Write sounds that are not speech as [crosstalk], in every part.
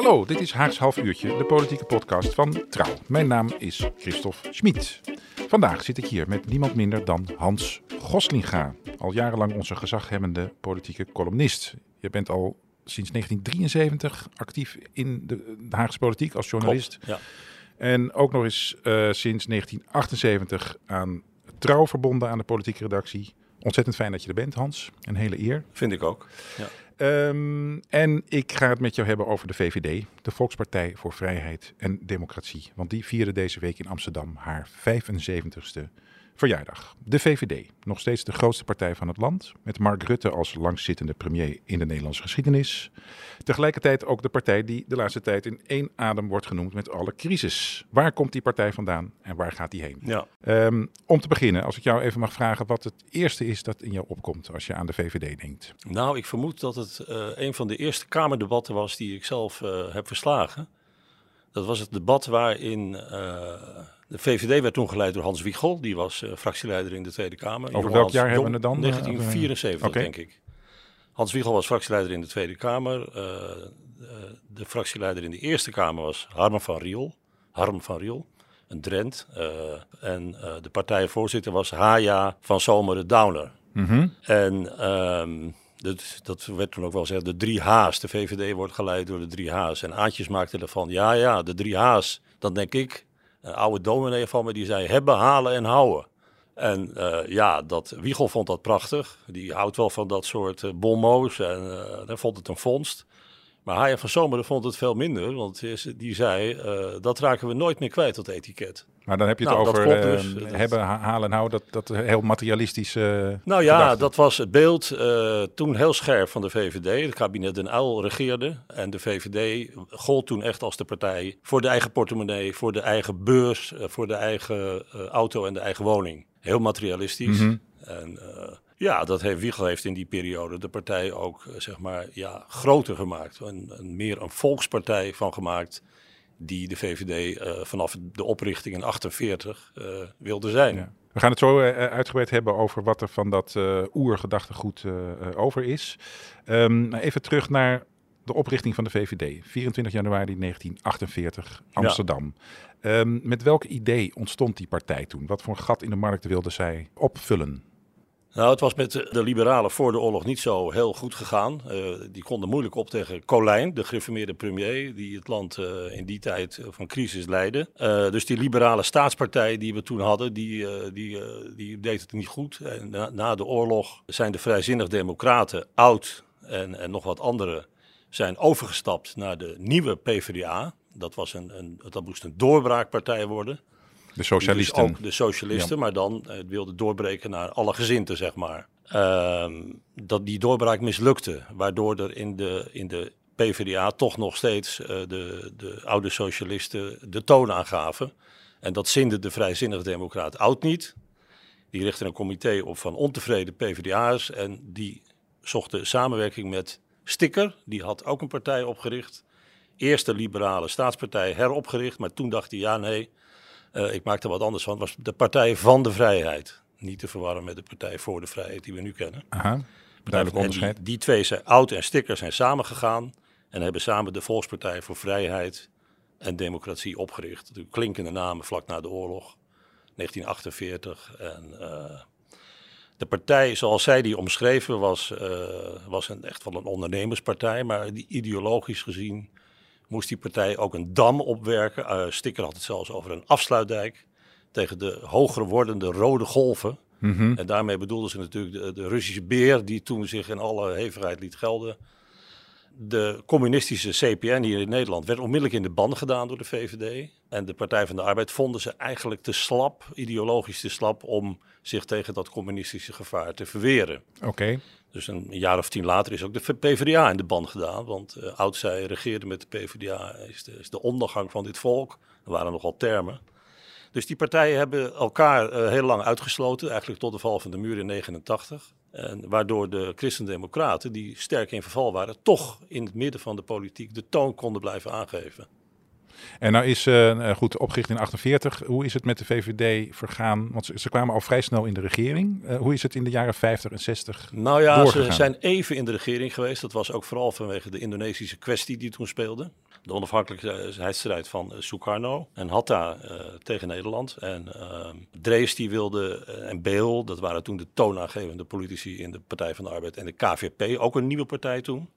Hallo, dit is Haags Half Uurtje, de politieke podcast van Trouw. Mijn naam is Christophe Schmid. Vandaag zit ik hier met niemand minder dan Hans Goslinga. Al jarenlang onze gezaghebbende politieke columnist. Je bent al sinds 1973 actief in de, Haagse politiek als journalist. ja. En ook nog eens eh, sinds 1978 aan Trouw verbonden aan de politieke redactie. Ontzettend fijn dat je er bent, Hans. Een hele eer. Vind ik ook. Ja. Ehm, en ik ga het met jou hebben over de VVD, de Volkspartij voor Vrijheid en Democratie. Want die vierde deze week in Amsterdam haar 75ste verjaardag. De VVD, nog steeds de grootste partij van het land, met Mark Rutte als langzittende premier in de Nederlandse geschiedenis. Tegelijkertijd ook de partij die de laatste tijd in één adem wordt genoemd met alle crisis. Waar komt die partij vandaan en waar gaat die heen? Ja. Ehm, om te beginnen, als ik jou even mag vragen wat het eerste is dat in jou opkomt als je aan de VVD denkt. Nou, ik vermoed dat het eh, een van de eerste Kamerdebatten was die ik zelf eh, heb verslagen. Dat was het debat waarin eh, de VVD werd toen geleid door Hans Wiegel. Die was eh, fractieleider in de Tweede Kamer. Over welk Hans- jaar jong- hebben we het dan? 1974, Oké. denk ik. Hans Wiegel was fractieleider in de Tweede Kamer. Eh, eh, de fractieleider in de Eerste Kamer was Harm van Riel. Harm van Riel, een Drent. Eh, en eh, de partijvoorzitter was Haya van Zomeren Downer. En ehm, dat, dat werd toen ook wel gezegd, de drie H's. De VVD wordt geleid door de drie H's. En Aantjes maakte ervan, ja, ja, de drie H's. Dan denk ik, een oude dominee van me, die zei hebben, halen en houden. En eh, ja, dat, Wiegel vond dat prachtig. Die houdt wel van dat soort bonmo's en eh vond het een vondst. Maar Haya van Zomeren vond het veel minder, want die- zei, eh, dat raken we nooit meer kwijt, dat etiket. Maar dan heb je het Nou, over dus. Dat- hebben, ha- halen en houden, dat, dat heel materialistisch. eh, Nou ja, gedachte. dat was het beeld eh, toen heel scherp van de VVD. Het kabinet Den Uyl regeerde. En de VVD gold toen echt als de partij voor de eigen portemonnee, voor de eigen beurs, voor de eigen auto en de eigen woning. Heel materialistisch. Mhm. En ja, dat heeft Wiegel heeft in die periode de partij ook eh, zeg maar ja, groter gemaakt. En, en meer een volkspartij van gemaakt die de VVD eh, vanaf de oprichting in 48 eh, wilde zijn. Ja. We gaan het zo uitgebreid hebben over wat er van dat oergedachtegoed over is. Ehm, even terug naar de oprichting van de VVD. 24 januari 1948, Amsterdam. Ehm, met welk idee ontstond die partij toen? Wat voor gat in de markt wilde zij opvullen? Nou, het was met de, liberalen voor de oorlog niet zo heel goed gegaan. Eh, die konden moeilijk op tegen Colijn, de gereformeerde premier, die het land eh, in die tijd eh, van crisis leidde. Dus die liberale staatspartij die we toen hadden, die, die, die deed het niet goed. En na, de oorlog zijn de vrijzinnig democraten, oud en, en nog wat andere, zijn overgestapt naar de nieuwe PvdA. Dat, was een, een, dat moest een doorbraakpartij worden. De Dus socialisten. ook de socialisten, maar dan eh, wilde doorbreken naar alle gezinten, zeg maar. Ehm, dat die doorbraak mislukte, waardoor er in de, in de PvdA toch nog steeds eh, de, de oude socialisten de toon aangaven. En dat zinde de vrijzinnige democraat oud niet. Die richtte een comité op van ontevreden PvdA'ers en die zochten samenwerking met Sticker. Die had ook een partij opgericht. Eerst de liberale staatspartij heropgericht, maar toen dacht hij, ja nee, eh, ik maak er wat anders van. Het was de Partij van de Vrijheid. Niet te verwarren met de Partij voor de Vrijheid die we nu kennen. Aha, duidelijk onderscheid. Die, die twee zijn, Oud en Sticker, zijn samengegaan en hebben samen de Volkspartij voor Vrijheid en Democratie opgericht. Natuurlijk klinkende namen vlak na de oorlog, 1948. En eh, de partij, zoals zij die omschreven, was, eh, was een, echt wel een ondernemerspartij. Maar die, ideologisch gezien moest die partij ook een dam opwerken. Eh, Sticker had het zelfs over een afsluitdijk tegen de hoger wordende rode golven. Mhm. En daarmee bedoelden ze natuurlijk de, de Russische beer die toen zich in alle hevigheid liet gelden. De communistische CPN hier in Nederland werd onmiddellijk in de ban gedaan door de VVD. En de Partij van de Arbeid vonden ze eigenlijk te slap, ideologisch te slap, om zich tegen dat communistische gevaar te verweren. Oké, Dus een jaar of tien later is ook de PvdA in de ban gedaan. Want eh oud zij regeerde met de PvdA is de, is de ondergang van dit volk. Er waren nogal termen. Dus die partijen hebben elkaar eh, heel lang uitgesloten, eigenlijk tot de val van de muur in 89. En waardoor de Christen-Democraten, die sterk in verval waren, toch in het midden van de politiek de toon konden blijven aangeven. En nou is uh, goed opgericht in 48. Hoe is het met de VVD vergaan? Want ze, ze kwamen al vrij snel in de regering. Uh, hoe is het in de jaren 50 en 60? Nou ja, doorgegaan? ze zijn even in de regering geweest. Dat was ook vooral vanwege de Indonesische kwestie die toen speelde. De onafhankelijkheidsstrijd van Sukarno en Hatta uh, tegen Nederland. En Drees die wilde, en Beel, dat waren toen de toonaangevende politici in de Partij van de Arbeid en de KVP, ook een nieuwe partij toen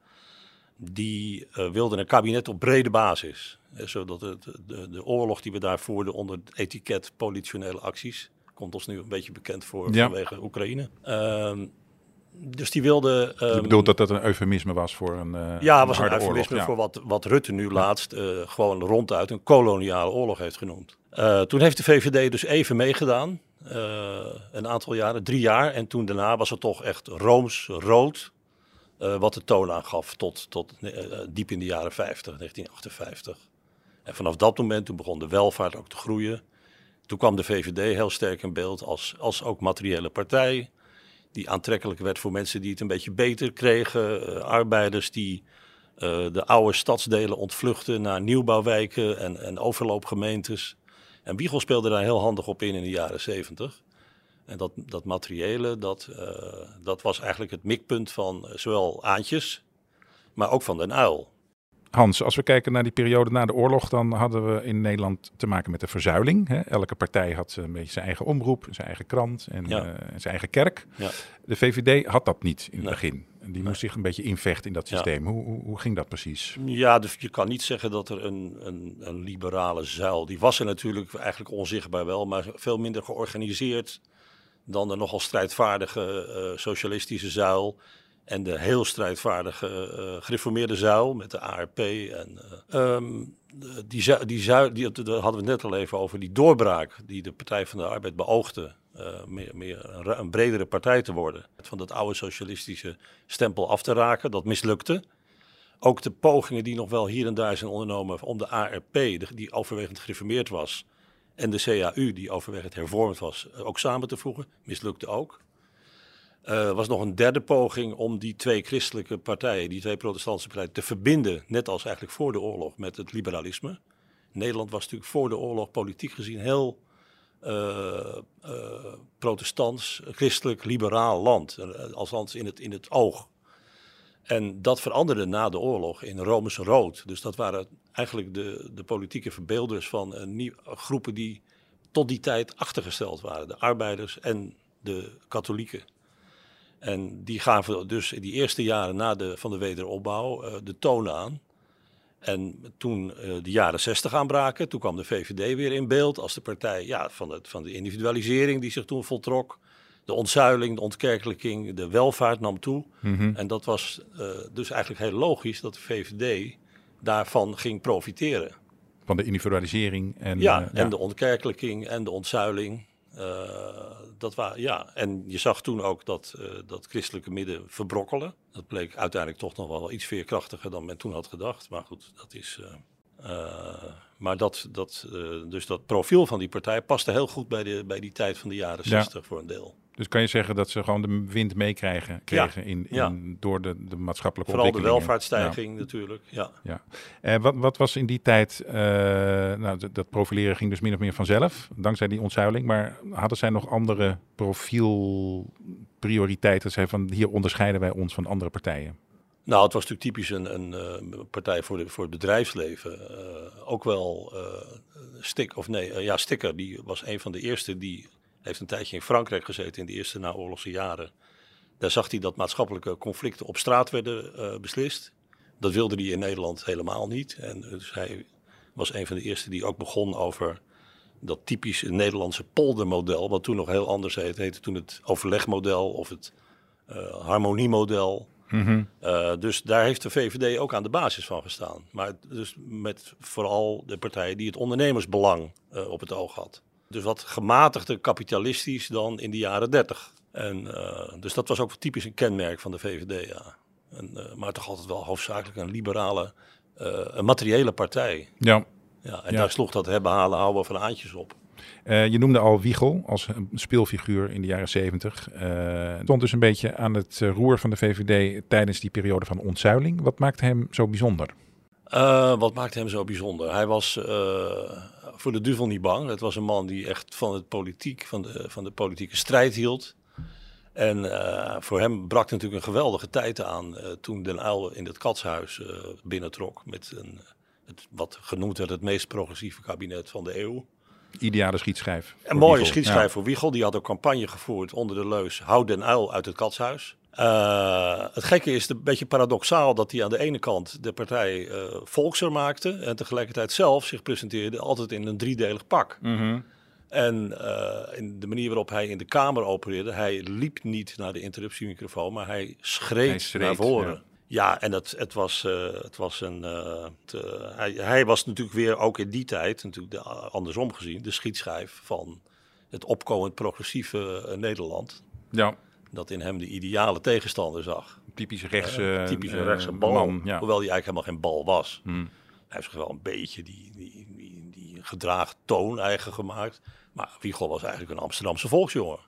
die uh, wilden een kabinet op brede basis. Uh, zodat het, de, de, oorlog die we daar voerden onder het etiket politionele acties, komt ons nu een beetje bekend voor ja. vanwege Oekraïne. Uh, dus die wilden. Um, Je ehm, bedoelt dat dat een eufemisme was voor een. Uh, ja, het was een eufemisme ja. voor wat, wat Rutte nu laatst gewoon ronduit een koloniale oorlog heeft genoemd. toen heeft de VVD dus even meegedaan. een aantal jaren, drie jaar. En toen daarna was het toch echt rooms-rood uh, wat de toon aangaf tot, tot uh, diep in de jaren 50, 1958. En vanaf dat moment toen begon de welvaart ook te groeien. Toen kwam de VVD heel sterk in beeld als, als ook materiële partij. Die aantrekkelijk werd voor mensen die het een beetje beter kregen. Arbeiders die de oude stadsdelen ontvluchten naar nieuwbouwwijken en, en overloopgemeentes. En Wiegel speelde daar heel handig op in in de jaren 70. En dat, dat materiële, dat, uh, dat was eigenlijk het mikpunt van eh, zowel Aantjes, maar ook van Den Uil. Hans, als we kijken naar die periode na de oorlog, dan hadden we in Nederland te maken met de verzuiling. Hè? Elke partij had een beetje zijn eigen omroep, zijn eigen krant en ja. uh, zijn eigen kerk. Ja. De VVD had dat niet in het nee. begin. Die moest zich een beetje invechten in dat systeem. Ja. Hoe, hoe, hoe, ging dat precies? Ja, dus je kan niet zeggen dat er een, een, een liberale zuil, die was er natuurlijk eigenlijk onzichtbaar wel, maar veel minder georganiseerd dan de nogal strijdvaardige uh, socialistische zuil en de heel strijdvaardige uh, gereformeerde zuil met de ARP. En, uh, um, die, zuil, die zuil, die, daar hadden we net al even over, die doorbraak die de Partij van de Arbeid beoogde. meer, meer een, een, bredere partij te worden. Van dat oude socialistische stempel af te raken, dat mislukte. Ook de pogingen die nog wel hier en daar zijn ondernomen om de ARP, die overwegend gereformeerd was, en de CAU, die overwegend hervormd was, eh, ook samen te voegen. Mislukte ook. Er uh, was nog een derde poging om die twee christelijke partijen, die twee protestantse partijen, te verbinden, net als eigenlijk voor de oorlog, met het liberalisme. Nederland was natuurlijk voor de oorlog politiek gezien heel uh, protestants, christelijk, liberaal land. Althans in het, in het oog. En dat veranderde na de oorlog in Rome's rood. Dus dat waren eigenlijk de, de politieke verbeelders van nieuw, groepen die tot die tijd achtergesteld waren. De arbeiders en de katholieken. En die gaven dus in die eerste jaren na de, van de wederopbouw uh, de toon aan. En toen uh, de jaren zestig aanbraken, toen kwam de VVD weer in beeld als de partij ja, van, het, van de individualisering die zich toen voltrok de ontzuiling, de ontkerkelijking, de welvaart nam toe. Mm -hmm. En dat was uh, dus eigenlijk heel logisch dat de VVD daarvan ging profiteren. Van de individualisering en, ja, uh, en ja. de ontkerkelijking en de ontzuiling. Uh, dat was, ja. En je zag toen ook dat, dat christelijke midden verbrokkelen. Dat bleek uiteindelijk toch nog wel iets veerkrachtiger dan men toen had gedacht. Maar goed, dat is. maar dat, dat, dus dat profiel van die partij paste heel goed bij, de, bij die tijd van de jaren 60 ja. voor een deel. Dus kan je zeggen dat ze gewoon de wind meekrijgen kregen ja, in, in, ja. door de, de maatschappelijke Vooral ontwikkelingen? Vooral de welvaartsstijging ja. natuurlijk, ja. ja. En wat, wat was in die tijd, uh, nou, dat, profileren ging dus min of meer vanzelf, dankzij die ontzuiling. Maar hadden zij nog andere profielprioriteiten? Zij van hier onderscheiden wij ons van andere partijen? Nou, het was natuurlijk typisch een, een uh, partij voor, de, voor het bedrijfsleven. Uh, ook wel Stik, of nee, ja, Sticker, die was een van de eerste die heeft een tijdje in Frankrijk gezeten in de eerste naoorlogse jaren. Daar zag hij dat maatschappelijke conflicten op straat werden uh, beslist. Dat wilde hij in Nederland helemaal niet. En dus hij was een van de eerste die ook begon over dat typische Nederlandse poldermodel, wat toen nog heel anders heette. Het heette toen het overlegmodel of het uh, harmoniemodel. Mm -hmm. uh, dus daar heeft de VVD ook aan de basis van gestaan. Maar dus met vooral de partij die het ondernemersbelang uh, op het oog had. Dus wat gematigder kapitalistisch dan in de jaren 30. En, uh, dus dat was ook typisch een kenmerk van de VVD, ja. En, uh, maar toch altijd wel hoofdzakelijk een liberale, uh, een materiële partij. Ja. ja en ja. daar sloeg dat hebben, halen, houden van aantjes op. Eh, je noemde al Wiegel als een speelfiguur in de jaren zeventig. Uh, stond dus een beetje aan het eh, roer van de VVD tijdens die periode van ontzuiling. Wat maakte hem zo bijzonder? Uh, wat maakte hem zo bijzonder? Hij was voor de duivel niet bang. Het was een man die echt van, het politiek, van, de, van de politieke strijd hield. En voor hem brak natuurlijk een geweldige tijd aan toen Den Uyl in het katshuis binnentrok. Met een, het, wat genoemd werd het meest progressieve kabinet van de eeuw ideale schietschijf. Een mooie schietschijf voor Wiegel. Die had ook campagne gevoerd onder de leus Houd den uil uit het katshuis. Uh, het gekke is een beetje paradoxaal dat hij aan de ene kant de partij uh, volkser maakte en tegelijkertijd zelf zich presenteerde altijd in een driedelig pak. Mm -hmm. En uh, in de manier waarop hij in de Kamer opereerde, hij liep niet naar de interruptiemicrofoon, maar hij schreef, hij naar voren. Ja. Ja, en het, het, was, uh, het was een. Uh, te, hij, hij, was natuurlijk weer ook in die tijd, natuurlijk de, andersom gezien, de schietschijf van het opkomend progressieve Nederland. Ja. Dat in hem de ideale tegenstander zag. Typisch rechtse, typische rechtse bal. Man, ja. Hoewel hij eigenlijk helemaal geen bal was. Hmm. Hij heeft zich wel een beetje die, die, die, die gedragen toon eigen gemaakt. Maar Wiegel was eigenlijk een Amsterdamse volksjongen.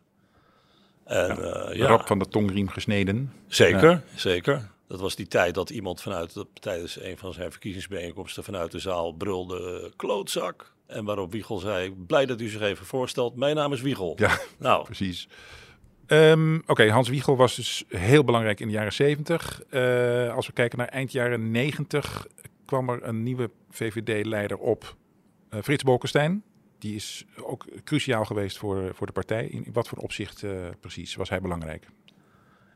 En, ja, ja. rap van de tongriem gesneden. Zeker, ja. zeker. Dat was die tijd dat iemand vanuit, dat, tijdens een van zijn verkiezingsbijeenkomsten vanuit de zaal brulde klootzak. En waarop Wiegel zei, blij dat u zich even voorstelt, mijn naam is Wiegel. Ja, nou. [laughs] precies. Um, Oké, Hans Wiegel was dus heel belangrijk in de jaren 70. Uh, als we kijken naar eind jaren 90 kwam er een nieuwe VVD-leider op, uh, Frits Bolkestein. Die is ook cruciaal geweest voor, voor de partij. In wat voor opzicht uh, precies was hij belangrijk?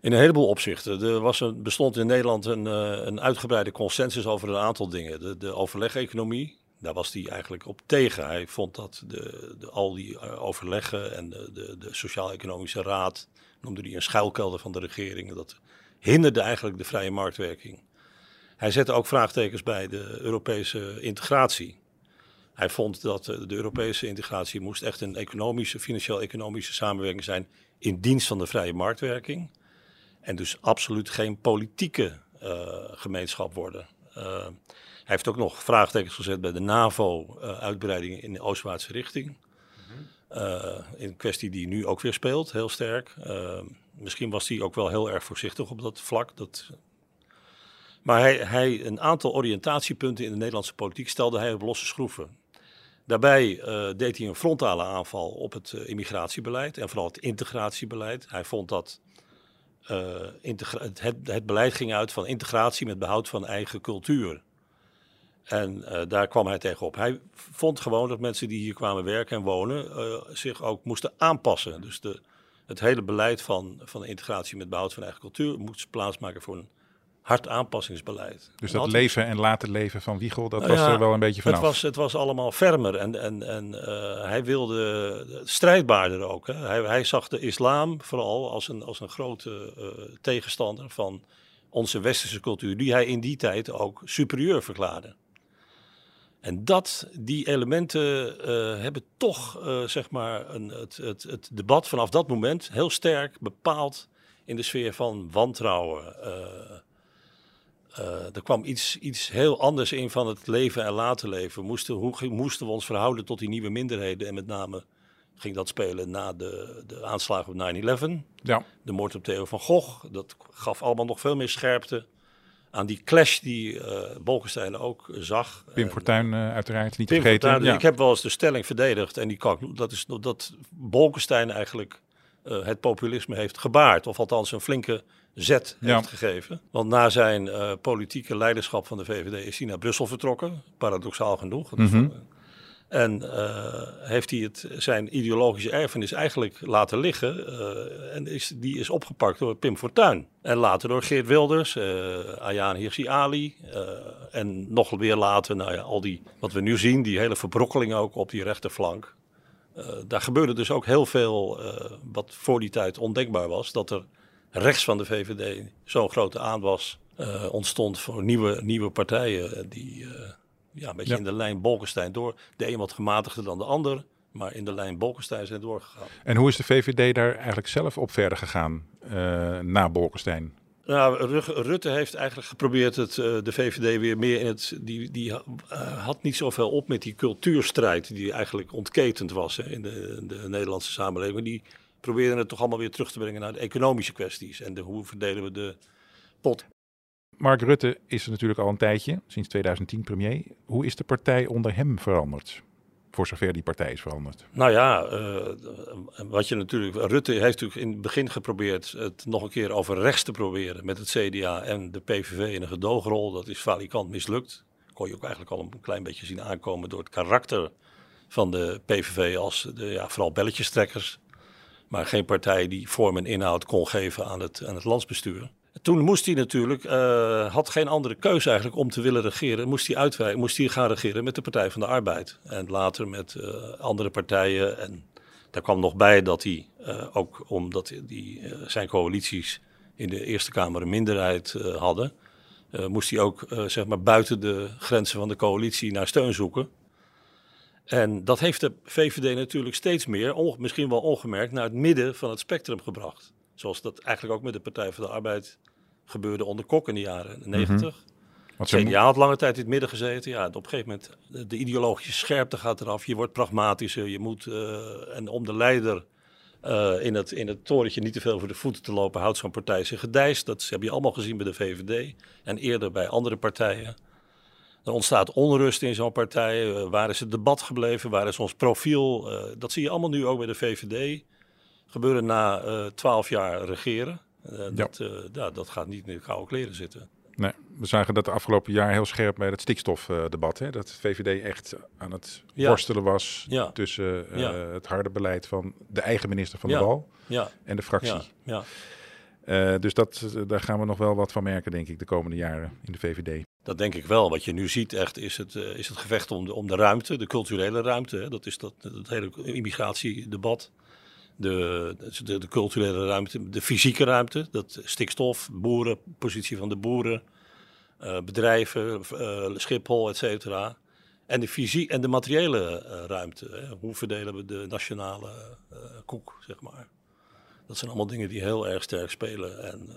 In een heleboel opzichten. Er was een, bestond in Nederland een, een uitgebreide consensus over een aantal dingen. De, de overleg-economie, daar was hij eigenlijk op tegen. Hij vond dat de, de al die uh, overleggen en de, de, de Sociaal-Economische Raad, noemde hij een schuilkelder van de regering, dat hinderde eigenlijk de vrije marktwerking. Hij zette ook vraagtekens bij de Europese integratie. Hij vond dat de Europese integratie moest echt een economische, financieel-economische samenwerking zijn in dienst van de vrije marktwerking. En dus absoluut geen politieke uh, gemeenschap worden. Heeft ook nog vraagtekens gezet bij de NAVO-uitbreiding in de oostwaartse richting. Mm -hmm. in kwestie die nu ook weer speelt, heel sterk. misschien was hij ook wel heel erg voorzichtig op dat vlak. Dat... Maar hij, hij, een aantal oriëntatiepunten in de Nederlandse politiek stelde hij op losse schroeven. Daarbij deed hij een frontale aanval op het immigratiebeleid en vooral het integratiebeleid. Hij vond dat uh, het, het, beleid ging uit van integratie met behoud van eigen cultuur. En uh, daar kwam hij tegenop. Hij vond gewoon dat mensen die hier kwamen werken en wonen uh, zich ook moesten aanpassen. Dus de, het hele beleid van, van integratie met behoud van eigen cultuur moest plaatsmaken voor een hard aanpassingsbeleid. Dus dat leven en laten leven van Wiegel, dat nou was ja, er wel een beetje vanaf. Het was, het was allemaal fermer en, en, en uh, hij wilde strijdbaarder ook. Hè. Hij, hij, zag de islam vooral als een, als een grote tegenstander van onze westerse cultuur, die hij in die tijd ook superieur verklaarde. En dat, die elementen uh, hebben toch, zeg maar, een, het, het, het debat vanaf dat moment heel sterk bepaald in de sfeer van wantrouwen. Uh, er kwam iets, iets heel anders in van het leven en laten leven. Moesten, hoe moesten we ons verhouden tot die nieuwe minderheden? En met name ging dat spelen na de, de aanslagen op 9-11. Ja. De moord op Theo van Gogh. Dat gaf allemaal nog veel meer scherpte aan die clash die uh, Bolkestein ook zag. Pim Fortuyn uh, uiteraard, niet Pim vergeten. Fortuyn, ja. Ik heb wel eens de stelling verdedigd. En die kan, dat is dat Bolkestein eigenlijk uh, het populisme heeft gebaard. Of althans een flinke zet Ja. heeft gegeven. Want na zijn politieke leiderschap van de VVD is hij naar Brussel vertrokken, paradoxaal genoeg. Mhm. En uh, heeft hij het, zijn ideologische erfenis eigenlijk laten liggen. Uh, en is, die is opgepakt door Pim Fortuyn. En later door Geert Wilders, uh, Ayaan Hirsi Ali. en nog weer later, nou ja, al die, wat we nu zien, die hele verbrokkeling ook op die rechterflank. daar gebeurde dus ook heel veel wat voor die tijd ondenkbaar was. Dat er rechts van de VVD zo'n grote aanwas ontstond voor nieuwe, nieuwe partijen die ja, een beetje Ja. in de lijn Bolkestein door. De een wat gematigder dan de ander, maar in de lijn Bolkestein zijn doorgegaan. En hoe is de VVD daar eigenlijk zelf op verder gegaan eh, na Bolkestein? Nou, Rutte heeft eigenlijk geprobeerd het, eh, de VVD weer meer in het. Die, die uh, had niet zoveel op met die cultuurstrijd, die eigenlijk ontketend was hè, in de, de, Nederlandse samenleving. Die probeerden het toch allemaal weer terug te brengen naar de economische kwesties en de, hoe verdelen we de pot. Mark Rutte is er natuurlijk al een tijdje, sinds 2010 premier. Hoe is de partij onder hem veranderd? voor zover die partij is veranderd? Nou ja, uh, wat je natuurlijk. Rutte heeft natuurlijk in het begin geprobeerd het nog een keer over rechts te proberen met het CDA en de PVV in een gedoogrol. Dat is valikant mislukt. Kon je ook eigenlijk al een klein beetje zien aankomen door het karakter van de PVV als de, ja, vooral belletjestrekkers. Maar geen partij die vorm en inhoud kon geven aan het, aan het landsbestuur. Toen moest hij natuurlijk, uh, had geen andere keuze eigenlijk om te willen regeren. Moest hij uitwijken, moest hij gaan regeren met de Partij van de Arbeid. En later met uh, andere partijen. En daar kwam nog bij dat hij uh, ook, omdat die, zijn coalities in de Eerste Kamer een minderheid hadden, moest hij ook zeg maar buiten de grenzen van de coalitie naar steun zoeken. En dat heeft de VVD natuurlijk steeds meer, misschien wel ongemerkt, naar het midden van het spectrum gebracht. Zoals dat eigenlijk ook met de Partij van de Arbeid gebeurde onder Kok in de jaren 90. Mm -hmm. CDA had lange tijd in het midden gezeten. Ja, op een gegeven moment, de ideologische scherpte gaat eraf. Je wordt pragmatischer. Je moet, uh, en om de leider uh, in, het, in het torentje niet te veel voor de voeten te lopen, houdt zo'n partij zich gedijst. Dat heb je allemaal gezien bij de VVD en eerder bij andere partijen. Er ontstaat onrust in zo'n partij. Uh, waar is het debat gebleven? Waar is ons profiel? dat zie je allemaal nu ook bij de VVD gebeuren na twaalf jaar regeren. Uh, dat, uh, ja, dat gaat niet in de koude kleren zitten. Nee, we zagen dat de afgelopen jaar heel scherp bij het stikstofdebat. Hè, dat VVD echt aan het worstelen was ja. tussen uh, ja. het harde beleid van de eigen minister van de Wal en de fractie. Uh, dus dat, daar gaan we nog wel wat van merken, denk ik, de komende jaren in de VVD. Dat denk ik wel. Wat je nu ziet echt is het, is het gevecht om de, om de ruimte, de culturele ruimte. Hè. Dat is dat, dat hele immigratiedebat de, de, culturele ruimte, de fysieke ruimte, dat stikstof, boeren, positie van de boeren, uh, bedrijven, uh, Schiphol, et cetera. En de, fysie en de materiële uh, ruimte. Hoe verdelen we de nationale koek, zeg maar. Dat zijn allemaal dingen die heel erg sterk spelen. En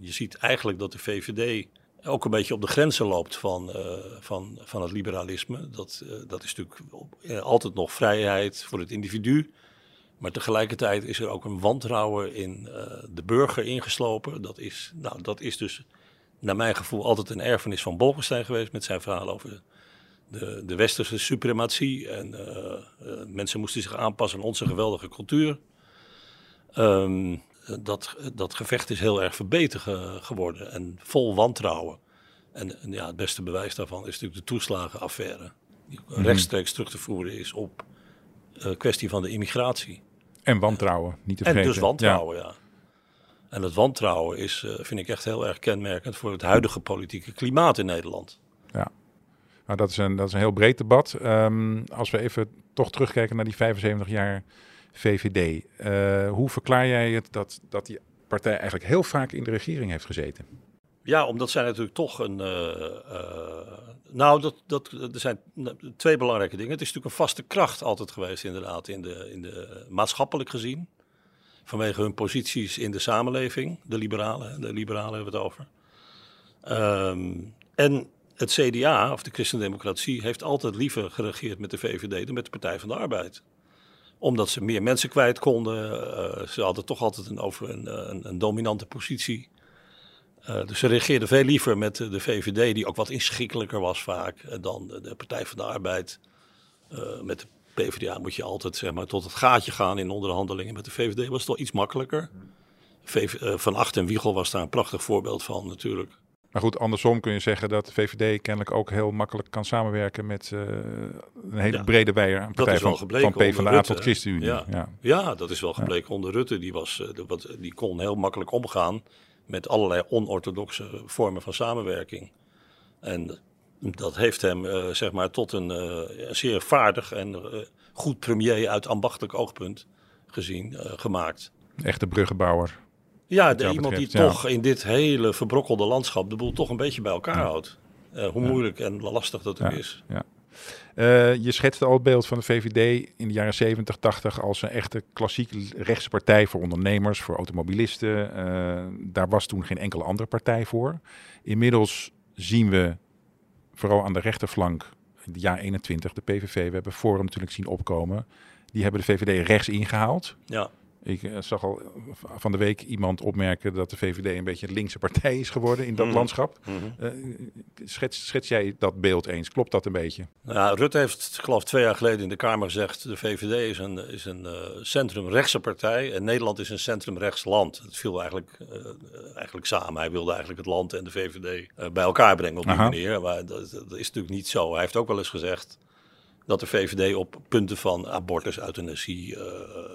je ziet eigenlijk dat de VVD ook een beetje op de grenzen loopt van, van, van het liberalisme. Dat, dat is natuurlijk altijd nog vrijheid voor het individu. Maar tegelijkertijd is er ook een wantrouwen in uh, de burger ingeslopen. Dat is, nou, dat is dus naar mijn gevoel altijd een erfenis van Bolkestein geweest met zijn verhaal over de, de westerse suprematie. En uh, uh, mensen moesten zich aanpassen aan onze geweldige cultuur. Um, dat, dat gevecht is heel erg verbeterd ge geworden en vol wantrouwen. En, en, ja, het beste bewijs daarvan is natuurlijk de toeslagenaffaire. Die mm -hmm. rechtstreeks terug te voeren is op kwestie van de immigratie. En wantrouwen, niet te vergeten. En dus wantrouwen, ja. ja. En het wantrouwen is, uh, vind ik echt heel erg kenmerkend voor het huidige politieke klimaat in Nederland. Ja, nou, dat, is een, dat is een heel breed debat. Um, als we even toch terugkijken naar die 75 jaar VVD. Uh, hoe verklaar jij het dat, dat die partij eigenlijk heel vaak in de regering heeft gezeten? Ja, omdat zij natuurlijk toch een. Uh, nou, dat, dat, er zijn twee belangrijke dingen. Het is natuurlijk een vaste kracht altijd geweest, inderdaad, in de, in de maatschappelijk gezien. Vanwege hun posities in de samenleving, de liberalen, de liberalen hebben het over. Um, en het CDA, of de Christendemocratie, heeft altijd liever geregeerd met de VVD dan met de Partij van de Arbeid omdat ze meer mensen kwijt konden. Ze hadden toch altijd een, over een, een dominante positie. Uh, dus ze reageerden veel liever met de VVD, die ook wat inschikkelijker was vaak, uh, dan de, Partij van de Arbeid. Uh, met de PvdA moet je altijd zeg maar, tot het gaatje gaan in onderhandelingen. Met de VVD was het wel iets makkelijker. VV, van Acht en Wiegel was daar een prachtig voorbeeld van natuurlijk. Maar goed, andersom kun je zeggen dat de VVD kennelijk ook heel makkelijk kan samenwerken met een hele ja, brede weier aan partij van, van PvdA tot ChristenUnie. Ja. Ja. ja, dat is wel gebleken onder Rutte. Die, was, die kon heel makkelijk omgaan met allerlei onorthodoxe vormen van samenwerking. En dat heeft hem uh, zeg maar tot een uh, zeer vaardig en uh, goed premier uit ambachtelijk oogpunt gezien gemaakt. Echte bruggenbouwer. Ja, de, iemand die ja. toch in dit hele verbrokkelde landschap de boel toch een beetje bij elkaar ja. houdt. hoe moeilijk en lastig dat ook is. Ja. Uh, je schetste al het beeld van de VVD in de jaren 70, 80 als een echte klassieke rechtse partij voor ondernemers, voor automobilisten. Uh, daar was toen geen enkele andere partij voor. Inmiddels zien we vooral aan de rechterflank, in het jaar 21, de PVV, we hebben Forum natuurlijk zien opkomen. Die hebben de VVD rechts ingehaald. Ja. Ik uh, zag al van de week iemand opmerken dat de VVD een beetje een linkse partij is geworden in dat Mhm. landschap. Uh, schets, schets jij dat beeld eens? Klopt dat een beetje? Nou, Rutte heeft, ik geloof twee jaar geleden in de Kamer gezegd... de VVD is een, is een uh, centrumrechtse partij en Nederland is een centrumrechts land. Het viel eigenlijk, uh, eigenlijk samen. Hij wilde eigenlijk het land en de VVD bij elkaar brengen op die Aha. manier. Maar dat, dat is natuurlijk niet zo. Hij heeft ook wel eens gezegd dat de VVD op punten van abortus, euthanasie, uh,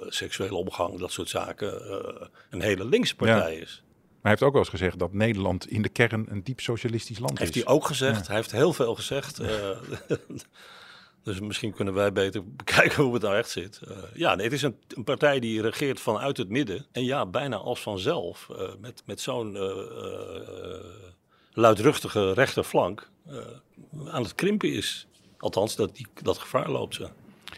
seksuele omgang, dat soort zaken, uh, een hele linkse partij Ja. is. Maar hij heeft ook wel eens gezegd dat Nederland in de kern een diep socialistisch land Heeft is. hij ook gezegd. Ja. Hij heeft heel veel gezegd. Uh, [laughs] dus misschien kunnen wij beter [laughs] bekijken hoe het nou echt zit. Uh, ja, nee, het is een, een, partij die regeert vanuit het midden. En ja, bijna als vanzelf. Uh, met met zo'n luidruchtige rechterflank aan het krimpen is. Althans, dat, die, dat gevaar loopt ze.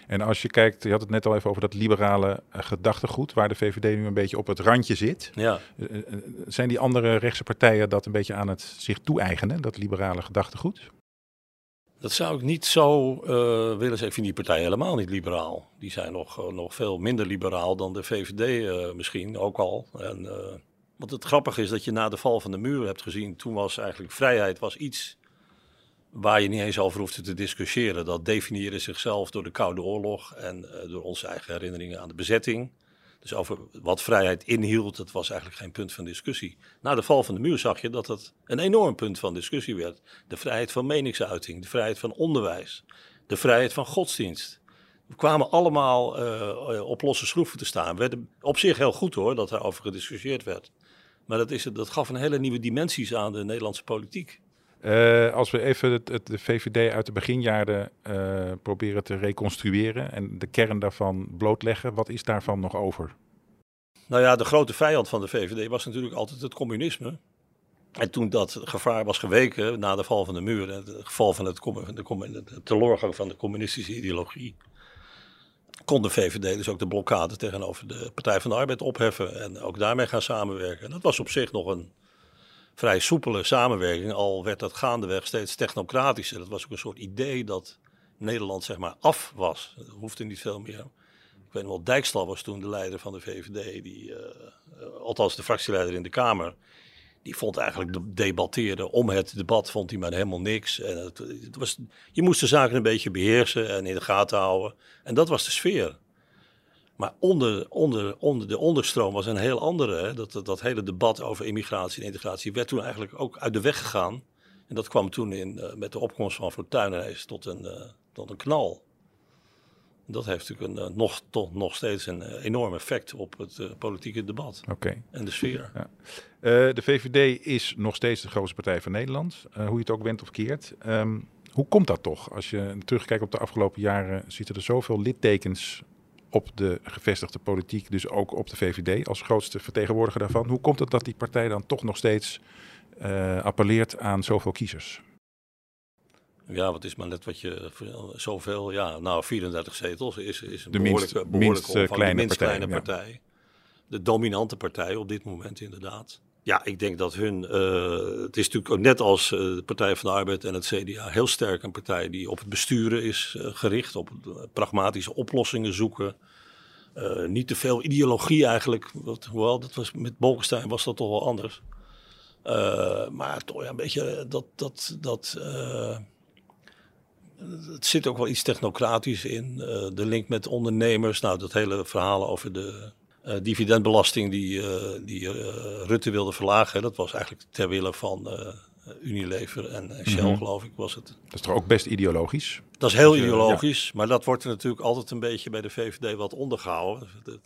En als je kijkt, je had het net al even over dat liberale uh, gedachtegoed, waar de VVD nu een beetje op het randje zit. Ja. Uh, zijn die andere rechtse partijen dat een beetje aan het zich toe-eigenen, dat liberale gedachtegoed? Dat zou ik niet zo uh, willen zeggen. Ik vind die partijen helemaal niet liberaal. Die zijn nog, nog veel minder liberaal dan de VVD misschien, ook al. En, want het grappige is dat je na de val van de muur hebt gezien, toen was eigenlijk vrijheid was iets waar je niet eens over hoefde te discussiëren. Dat definieerde zichzelf door de Koude Oorlog en uh, door onze eigen herinneringen aan de bezetting. Dus over wat vrijheid inhield, dat was eigenlijk geen punt van discussie. Na de val van de muur zag je dat het een enorm punt van discussie werd. De vrijheid van meningsuiting, de vrijheid van onderwijs, de vrijheid van godsdienst. We kwamen allemaal uh, op losse schroeven te staan. We werden op zich heel goed hoor, dat daarover gediscussieerd werd. Maar dat, is, dat gaf een hele nieuwe dimensies aan de Nederlandse politiek. Uh, als we even het, de VVD uit de beginjaren uh, proberen te reconstrueren en de kern daarvan blootleggen, wat is daarvan nog over? Nou ja, de grote vijand van de VVD was natuurlijk altijd het communisme. En toen dat gevaar was geweken na de val van de muur, het geval van het, de, de teleurgang van de communistische ideologie, kon de VVD dus ook de blokkade tegenover de Partij van de Arbeid opheffen en ook daarmee gaan samenwerken. En dat was op zich nog een vrij soepele samenwerking, al werd dat gaandeweg steeds technocratischer. Dat was ook een soort idee dat Nederland zeg maar af was. Er hoefde niet veel meer. Ik weet nog wel, Dijkstal was toen de leider van de VVD, die, uh, althans de fractieleider in de Kamer. Die vond eigenlijk de debatteren om het debat, vond hij maar helemaal niks. En het, het was, je moest de zaken een beetje beheersen en in de gaten houden. En dat was de sfeer. Maar onder, onder, onder de onderstroom was een heel andere. Hè? Dat, dat, hele debat over immigratie en integratie werd toen eigenlijk ook uit de weg gegaan. En dat kwam toen in, uh, met de opkomst van Fortuyn tot een, uh, tot een knal. Dat heeft natuurlijk een, uh, nog, toch nog steeds een enorm effect op het politieke debat okay. en de sfeer. Ja. De VVD is nog steeds de grootste partij van Nederland, hoe je het ook bent of keert. Um, hoe komt dat toch? Als je terugkijkt op de afgelopen jaren, zitten er zoveel littekens op de gevestigde politiek, dus ook op de VVD als grootste vertegenwoordiger daarvan. Hoe komt het dat die partij dan toch nog steeds uh, appelleert aan zoveel kiezers? Ja, wat is maar net wat je zoveel, ja, nou 34 zetels is, is een de behoorlijke, minst, behoorlijke minst, omvang, de minst partij, kleine ja. partij. De dominante partij op dit moment inderdaad. Ja, ik denk dat hun, uh, het is natuurlijk net als uh, de Partij van de Arbeid en het CDA heel sterk een partij die op het besturen is uh, gericht, op pragmatische oplossingen zoeken. Niet te veel ideologie eigenlijk. Hoewel, dat was, met Bolkestein was dat toch wel anders. Maar toch ja, een beetje dat. dat, dat het zit ook wel iets technocratisch in. De link met ondernemers. Nou, dat hele verhaal over de dividendbelasting die, die Rutte wilde verlagen. Dat was eigenlijk ter wille van Unilever en Shell, mm -hmm. geloof ik, was het. Dat is toch ook best ideologisch? Dat is heel dus, ideologisch, ja. maar dat wordt er natuurlijk altijd een beetje bij de VVD wat ondergehouden. De,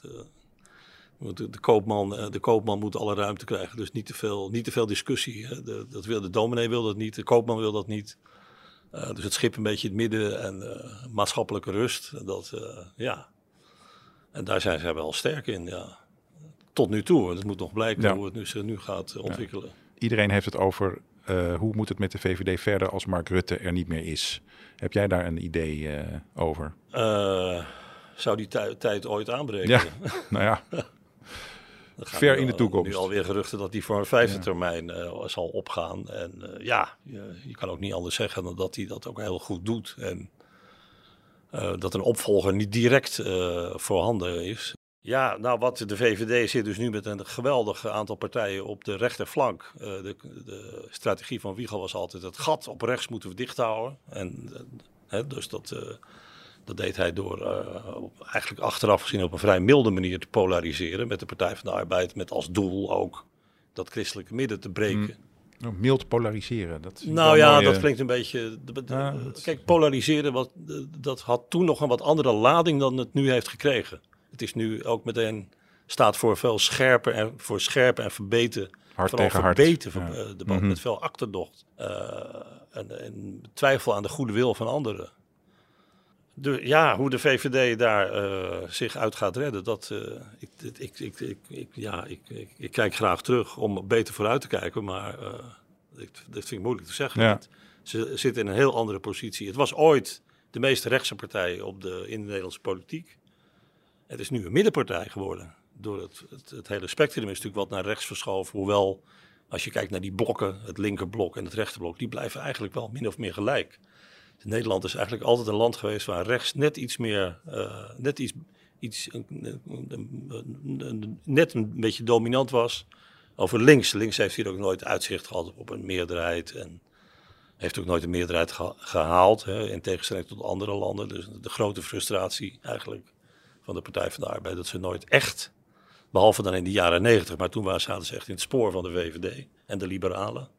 de, koopman, de koopman moet alle ruimte krijgen, dus niet te veel, niet te veel discussie. De, dat wil, de dominee wil dat niet, de koopman wil dat niet. Uh, dus het schip een beetje in het midden en uh, maatschappelijke rust. Dat, uh, ja. En daar zijn ze wel sterk in, ja. Tot nu toe. Het moet nog blijken ja. hoe het nu, zich nu gaat ontwikkelen. Ja. Iedereen heeft het over uh, eh, hoe moet het met de VVD verder als Mark Rutte er niet meer is? Heb jij daar een idee eh, over? Uh, zou die tijd ooit aanbreken? Ja, [laughs] nou ja. [laughs] Ver in de toekomst. Nu alweer geruchten dat die voor een vijfde ja. termijn zal opgaan. En ja, je, je, kan ook niet anders zeggen dan dat hij dat ook heel goed doet. En uh, dat een opvolger niet direct voorhanden is. Ja, nou wat de VVD zit dus nu met een geweldig aantal partijen op de rechterflank. de, de strategie van Wiegel was altijd het gat op rechts moeten we dicht houden. En dus dat dat deed hij door uh, eigenlijk achteraf gezien op een vrij milde manier te polariseren met de Partij van de Arbeid. Met als doel ook dat christelijke midden te breken. Mm. Oh, mild polariseren. Dat nou ja, mooie... dat klinkt een beetje. Ja, kijk, polariseren, wat, dat had toen nog een wat andere lading dan het nu heeft gekregen. Het is nu ook meteen staat voor veel scherper en voor scherper en verbeten. Hard tegen verbeten hard. Ja. debat mm -hmm. met veel achterdocht. Uh, en, en twijfel aan de goede wil van anderen de, ja, hoe de VVD daar uh, zich uit gaat redden, dat, uh, ik, ik, ik, ik, ik, ja, ik, ik, ik, kijk graag terug om beter vooruit te kijken, maar uh, ik, dat vind ik moeilijk te zeggen. Ja. Ze zitten in een heel andere positie. Het was ooit de meest rechtse partij op de, in de Nederlandse politiek. Het is nu een middenpartij geworden. Door het, het, het hele spectrum is natuurlijk wat naar rechts verschoven. Hoewel, als je kijkt naar die blokken, het linkerblok en het rechterblok, die blijven eigenlijk wel min of meer gelijk. Nederland is eigenlijk altijd een land geweest waar rechts net iets meer, uh, net iets, iets net een beetje dominant was. Over links. Links heeft hier ook nooit uitzicht gehad op een meerderheid. En heeft ook nooit een meerderheid gehaald. Hè, in tegenstelling tot andere landen. Dus de grote frustratie eigenlijk van de Partij van de Arbeid. Dat ze nooit echt, behalve dan in de jaren negentig. Maar toen waren, zaten ze echt in het spoor van de VVD en de liberalen.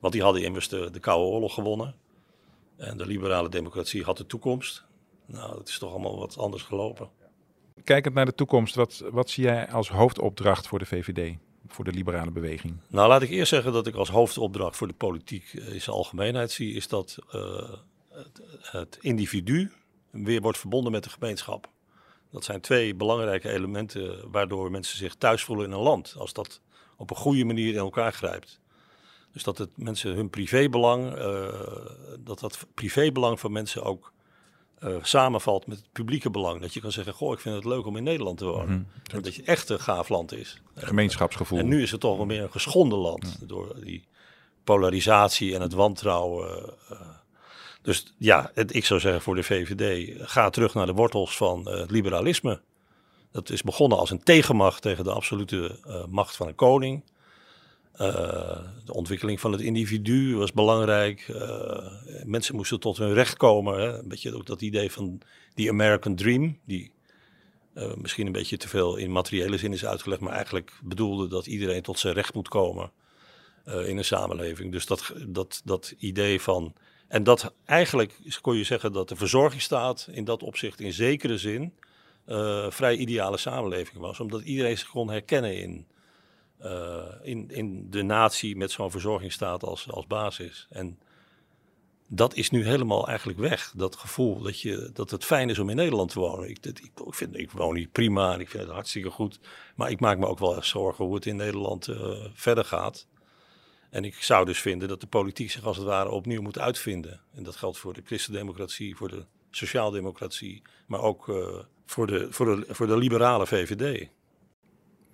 Want die hadden immers de, de Koude Oorlog gewonnen. En de liberale democratie had de toekomst. Nou, het is toch allemaal wat anders gelopen. Kijkend naar de toekomst, wat, wat zie jij als hoofdopdracht voor de VVD, voor de liberale beweging? Nou, laat ik eerst zeggen dat ik als hoofdopdracht voor de politiek in zijn algemeenheid zie, is dat uh, het, het individu weer wordt verbonden met de gemeenschap. Dat zijn twee belangrijke elementen waardoor mensen zich thuis voelen in een land. Als dat op een goede manier in elkaar grijpt. Dus dat het mensen hun privébelang, uh, dat dat privébelang van mensen ook uh, samenvalt met het publieke belang. Dat je kan zeggen, goh, ik vind het leuk om in Nederland te wonen. Mm -hmm. En dat je echt een gaaf land is. Gemeenschapsgevoel. En nu is het toch wel meer een geschonden land door die polarisatie en het wantrouwen. Uh, dus ja, het, ik zou zeggen voor de VVD, ga terug naar de wortels van het liberalisme. Dat is begonnen als een tegenmacht tegen de absolute macht van een koning. Uh, de ontwikkeling van het individu was belangrijk. Uh, mensen moesten tot hun recht komen. Hè. Een beetje ook dat idee van die American Dream, die uh, misschien een beetje te veel in materiële zin is uitgelegd, maar eigenlijk bedoelde dat iedereen tot zijn recht moet komen in een samenleving. Dus dat, dat, dat idee van. En dat eigenlijk kon je zeggen dat de verzorgingsstaat in dat opzicht in zekere zin vrij ideale samenleving was, omdat iedereen zich kon herkennen in uh, in, in de natie met zo'n verzorgingsstaat als, als basis. En dat is nu helemaal eigenlijk weg. Dat gevoel dat, je, dat het fijn is om in Nederland te wonen. Ik, ik, vind, ik woon hier prima en ik vind het hartstikke goed. Maar ik maak me ook wel echt zorgen hoe het in Nederland uh, verder gaat. En ik zou dus vinden dat de politiek zich als het ware opnieuw moet uitvinden. En dat geldt voor de christendemocratie, voor de sociaaldemocratie, maar ook uh, voor, de, voor, de, voor de liberale VVD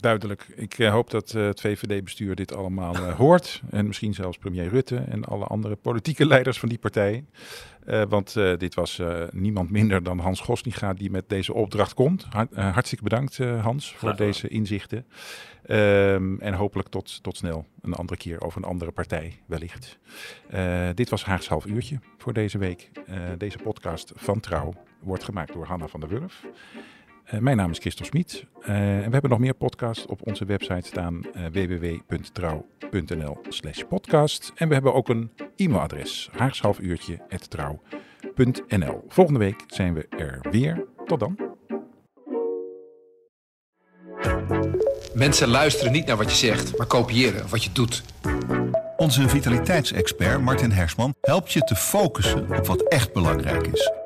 duidelijk. Ik uh, hoop dat uh, het VVD-bestuur dit allemaal uh, [laughs] hoort. En misschien zelfs premier Rutte en alle andere politieke [laughs] leiders van die partij. want dit was niemand minder dan Hans Gosniga die met deze opdracht komt. Hart, hartstikke bedankt Hans voor Graag deze inzichten. Um, en hopelijk tot, tot snel een andere keer over een andere partij wellicht. dit was Haags half uurtje voor deze week. deze podcast van Trouw wordt gemaakt door Hanna van der Wurf. Uh, mijn naam is Christel Smit uh, en we hebben nog meer podcasts op onze website staan uh, www.trouw.nl slash podcast. En we hebben ook een e-mailadres haagshalfuurtje.trouw.nl Volgende week zijn we er weer. Tot dan. Mensen luisteren niet naar wat je zegt, maar kopiëren wat je doet. Onze vitaliteitsexpert Martin Hersman helpt je te focussen op wat echt belangrijk is.